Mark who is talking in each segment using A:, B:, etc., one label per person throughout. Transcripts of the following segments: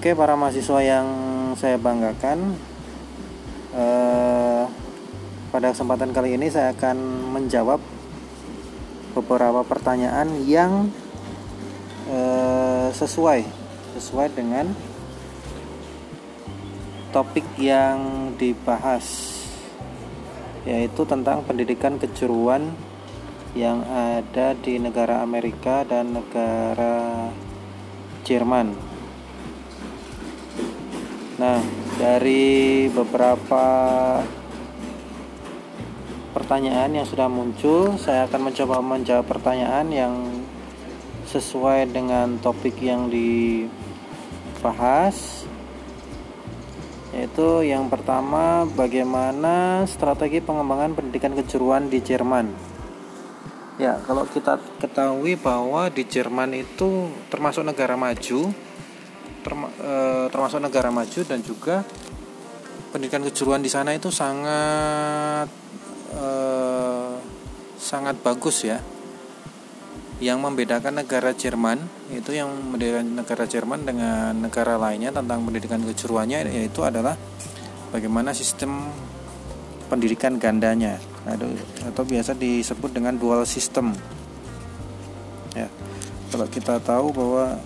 A: Oke, para mahasiswa yang saya banggakan, eh, pada kesempatan kali ini saya akan menjawab beberapa pertanyaan yang eh, sesuai sesuai dengan topik yang dibahas yaitu tentang pendidikan kejuruan yang ada di negara Amerika dan negara Jerman. Nah, dari beberapa pertanyaan yang sudah muncul, saya akan mencoba menjawab pertanyaan yang sesuai dengan topik yang dibahas. Yaitu yang pertama, bagaimana strategi pengembangan pendidikan kejuruan di Jerman. Ya, kalau kita ketahui bahwa di Jerman itu termasuk negara maju, terma, e, termasuk negara maju dan juga pendidikan kejuruan di sana itu sangat e, sangat bagus ya. Yang membedakan negara Jerman itu yang membedakan negara Jerman dengan negara lainnya tentang pendidikan kejuruannya yaitu adalah bagaimana sistem pendidikan gandanya atau, atau biasa disebut dengan dual system. Ya. Kalau kita tahu bahwa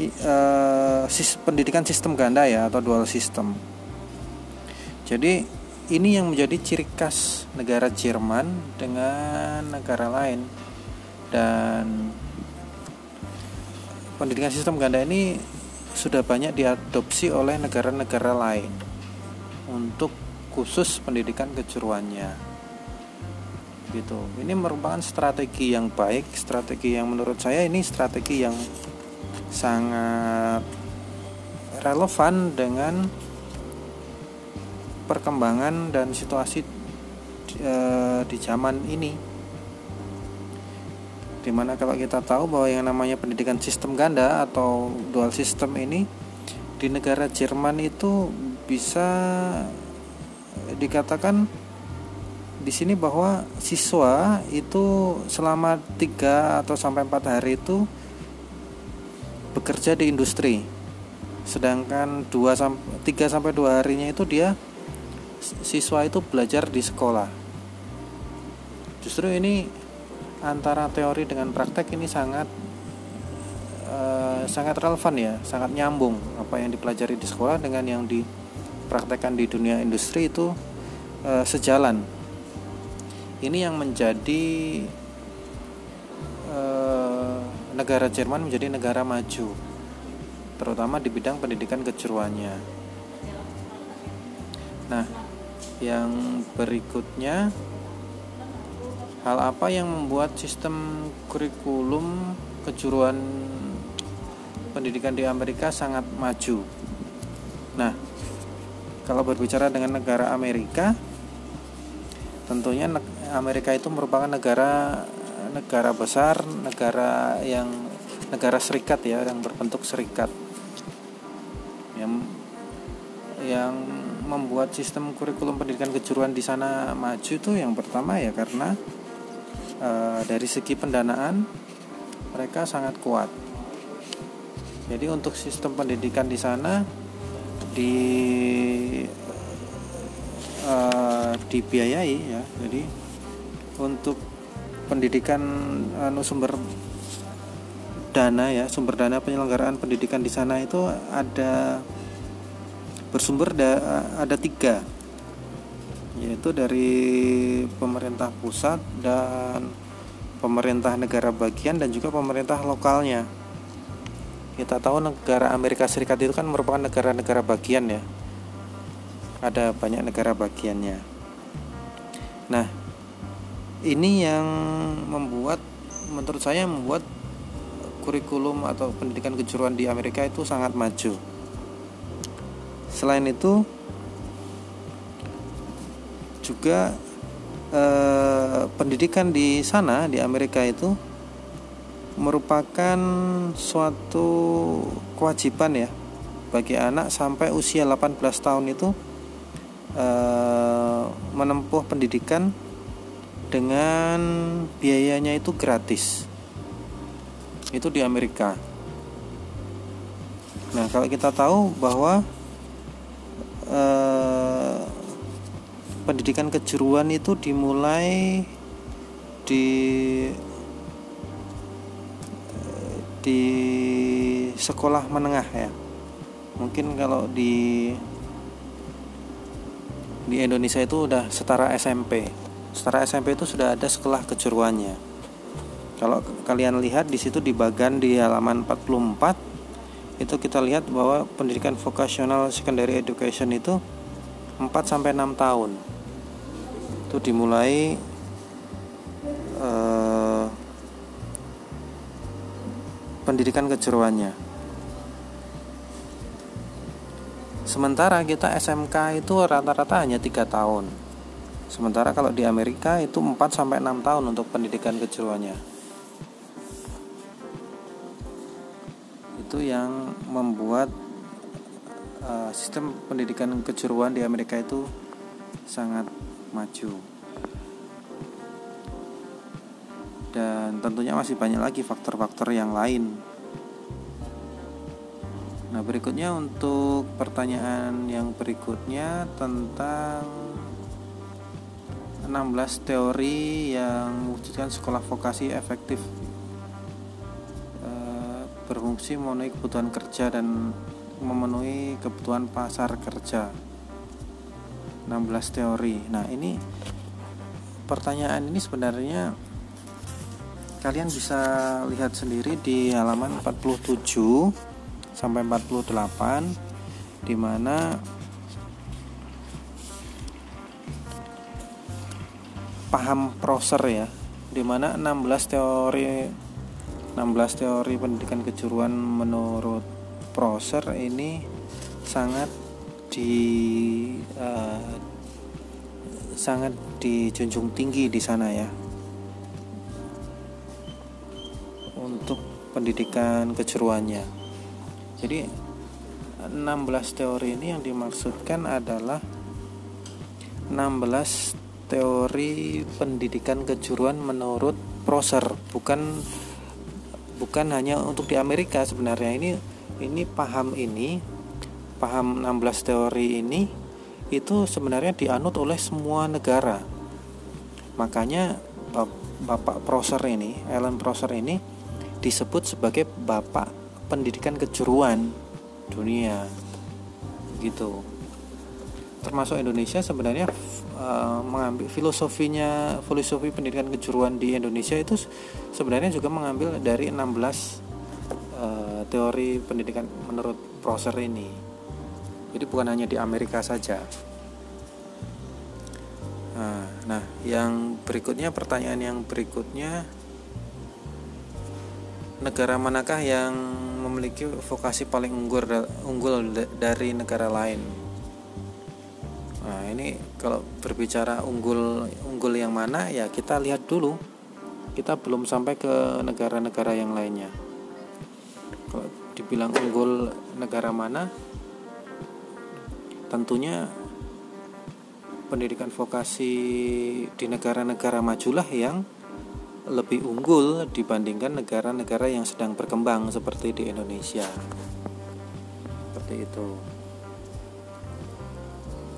A: uh, pendidikan sistem ganda ya atau dual system. Jadi ini yang menjadi ciri khas negara Jerman dengan negara lain. Dan pendidikan sistem ganda ini sudah banyak diadopsi oleh negara-negara lain untuk khusus pendidikan kejuruannya. Gitu. Ini merupakan strategi yang baik strategi yang menurut saya ini strategi yang sangat relevan dengan perkembangan dan situasi e, di zaman ini. Di mana kalau kita tahu bahwa yang namanya pendidikan sistem ganda atau dual system ini di negara Jerman itu bisa dikatakan di sini bahwa siswa itu selama tiga atau sampai empat hari itu bekerja di industri. Sedangkan 2 sampai 3 sampai 2 harinya itu dia siswa itu belajar di sekolah. Justru ini antara teori dengan praktek ini sangat uh, sangat relevan ya sangat nyambung apa yang dipelajari di sekolah dengan yang dipraktekkan di dunia industri itu uh, sejalan. Ini yang menjadi negara Jerman menjadi negara maju, terutama di bidang pendidikan kejuruannya. Nah, yang berikutnya, hal apa yang membuat sistem kurikulum kejuruan pendidikan di Amerika sangat maju? Nah, kalau berbicara dengan negara Amerika, tentunya Amerika itu merupakan negara negara besar, negara yang negara serikat ya, yang berbentuk serikat. Yang yang membuat sistem kurikulum pendidikan kejuruan di sana maju itu yang pertama ya karena e, dari segi pendanaan mereka sangat kuat. Jadi untuk sistem pendidikan di sana di e, dibiayai ya. Jadi untuk pendidikan anu sumber dana ya sumber dana penyelenggaraan pendidikan di sana itu ada bersumber da, ada tiga yaitu dari pemerintah pusat dan pemerintah negara bagian dan juga pemerintah lokalnya. Kita tahu negara Amerika Serikat itu kan merupakan negara-negara bagian ya. Ada banyak negara bagiannya. Nah ini yang membuat menurut saya membuat kurikulum atau pendidikan kejuruan di Amerika itu sangat maju. Selain itu juga eh, pendidikan di sana di Amerika itu merupakan suatu kewajiban ya bagi anak sampai usia 18 tahun itu eh, menempuh pendidikan dengan biayanya itu gratis itu di Amerika Nah, kalau kita tahu bahwa eh, pendidikan kejuruan itu dimulai di eh, di sekolah menengah ya. Mungkin kalau di di Indonesia itu udah setara SMP. Setara SMP itu sudah ada sekolah kejuruannya. Kalau kalian lihat di situ di bagian di halaman 44 itu kita lihat bahwa pendidikan vocational secondary education itu 4 sampai 6 tahun. Itu dimulai eh, pendidikan kejuruannya. Sementara kita SMK itu rata-rata hanya tiga tahun. Sementara kalau di Amerika itu 4 sampai 6 tahun untuk pendidikan kejuruannya. Itu yang membuat uh, sistem pendidikan kejuruan di Amerika itu sangat maju. Dan tentunya masih banyak lagi faktor-faktor yang lain Nah, berikutnya untuk pertanyaan yang berikutnya tentang 16 teori yang mewujudkan sekolah vokasi efektif e, berfungsi memenuhi kebutuhan kerja dan memenuhi kebutuhan pasar kerja. 16 teori. Nah, ini pertanyaan ini sebenarnya kalian bisa lihat sendiri di halaman 47 sampai 48 di mana paham proser ya di mana 16 teori 16 teori pendidikan kejuruan menurut proser ini sangat di uh, sangat dijunjung tinggi di sana ya. Untuk pendidikan kejuruannya. Jadi 16 teori ini yang dimaksudkan adalah 16 teori pendidikan kejuruan menurut Proser, bukan bukan hanya untuk di Amerika sebenarnya. Ini ini paham ini paham 16 teori ini itu sebenarnya dianut oleh semua negara. Makanya Bapak Proser ini, Alan Proser ini disebut sebagai Bapak pendidikan kejuruan dunia. Gitu termasuk Indonesia sebenarnya uh, mengambil filosofinya filosofi pendidikan kejuruan di Indonesia itu sebenarnya juga mengambil dari 16 uh, eh, teori pendidikan menurut Prosser ini jadi bukan hanya di Amerika saja nah, nah yang berikutnya pertanyaan yang berikutnya negara manakah yang memiliki vokasi paling unggul unggul dari negara lain. Ini kalau berbicara unggul unggul yang mana ya kita lihat dulu. Kita belum sampai ke negara-negara yang lainnya. Kalau dibilang unggul negara mana? Tentunya pendidikan vokasi di negara-negara majulah yang lebih unggul dibandingkan negara-negara yang sedang berkembang seperti di Indonesia. Seperti itu.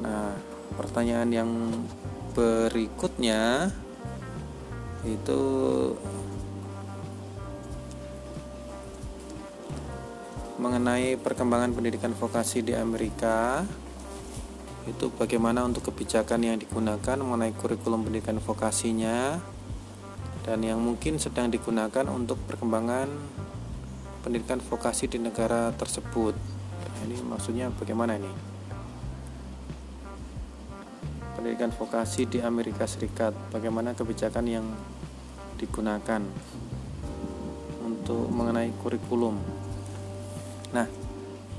A: Nah, pertanyaan yang berikutnya itu mengenai perkembangan pendidikan vokasi di Amerika itu bagaimana untuk kebijakan yang digunakan mengenai kurikulum pendidikan vokasinya dan yang mungkin sedang digunakan untuk perkembangan pendidikan vokasi di negara tersebut. Ini maksudnya bagaimana ini? Pendidikan vokasi di Amerika Serikat, bagaimana kebijakan yang digunakan untuk mengenai kurikulum. Nah,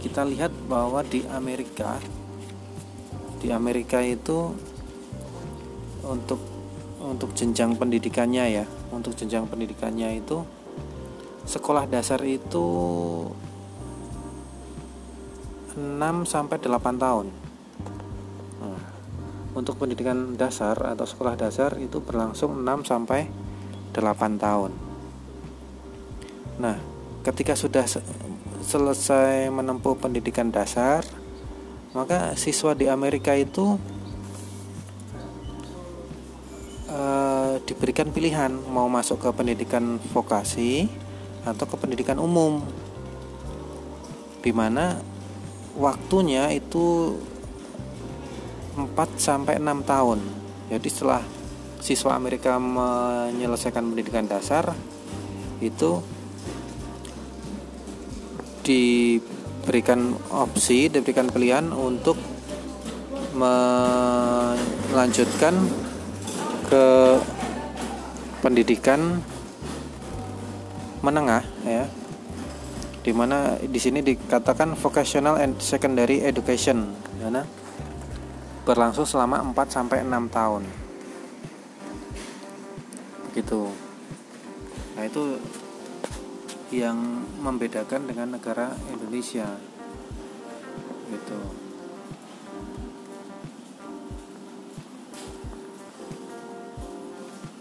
A: kita lihat bahwa di Amerika di Amerika itu untuk untuk jenjang pendidikannya ya untuk jenjang pendidikannya itu sekolah dasar itu 6 sampai 8 tahun untuk pendidikan dasar atau sekolah dasar itu berlangsung 6 sampai 8 tahun. Nah ketika sudah selesai menempuh pendidikan dasar maka siswa di Amerika itu uh, diberikan pilihan mau masuk ke pendidikan vokasi atau ke pendidikan umum. Di mana waktunya itu 4 sampai 6 tahun. Jadi setelah siswa Amerika menyelesaikan pendidikan dasar itu diberikan opsi, diberikan pilihan untuk melanjutkan ke pendidikan menengah ya di mana di sini dikatakan vocational and secondary education nah, berlangsung selama 4 sampai 6 tahun. Gitu nah itu yang membedakan dengan negara Indonesia. Gitu.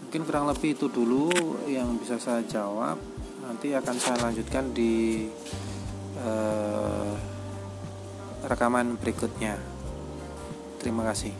A: Mungkin kurang lebih itu dulu yang bisa saya jawab. Nanti akan saya lanjutkan di uh, rekaman berikutnya terima kasih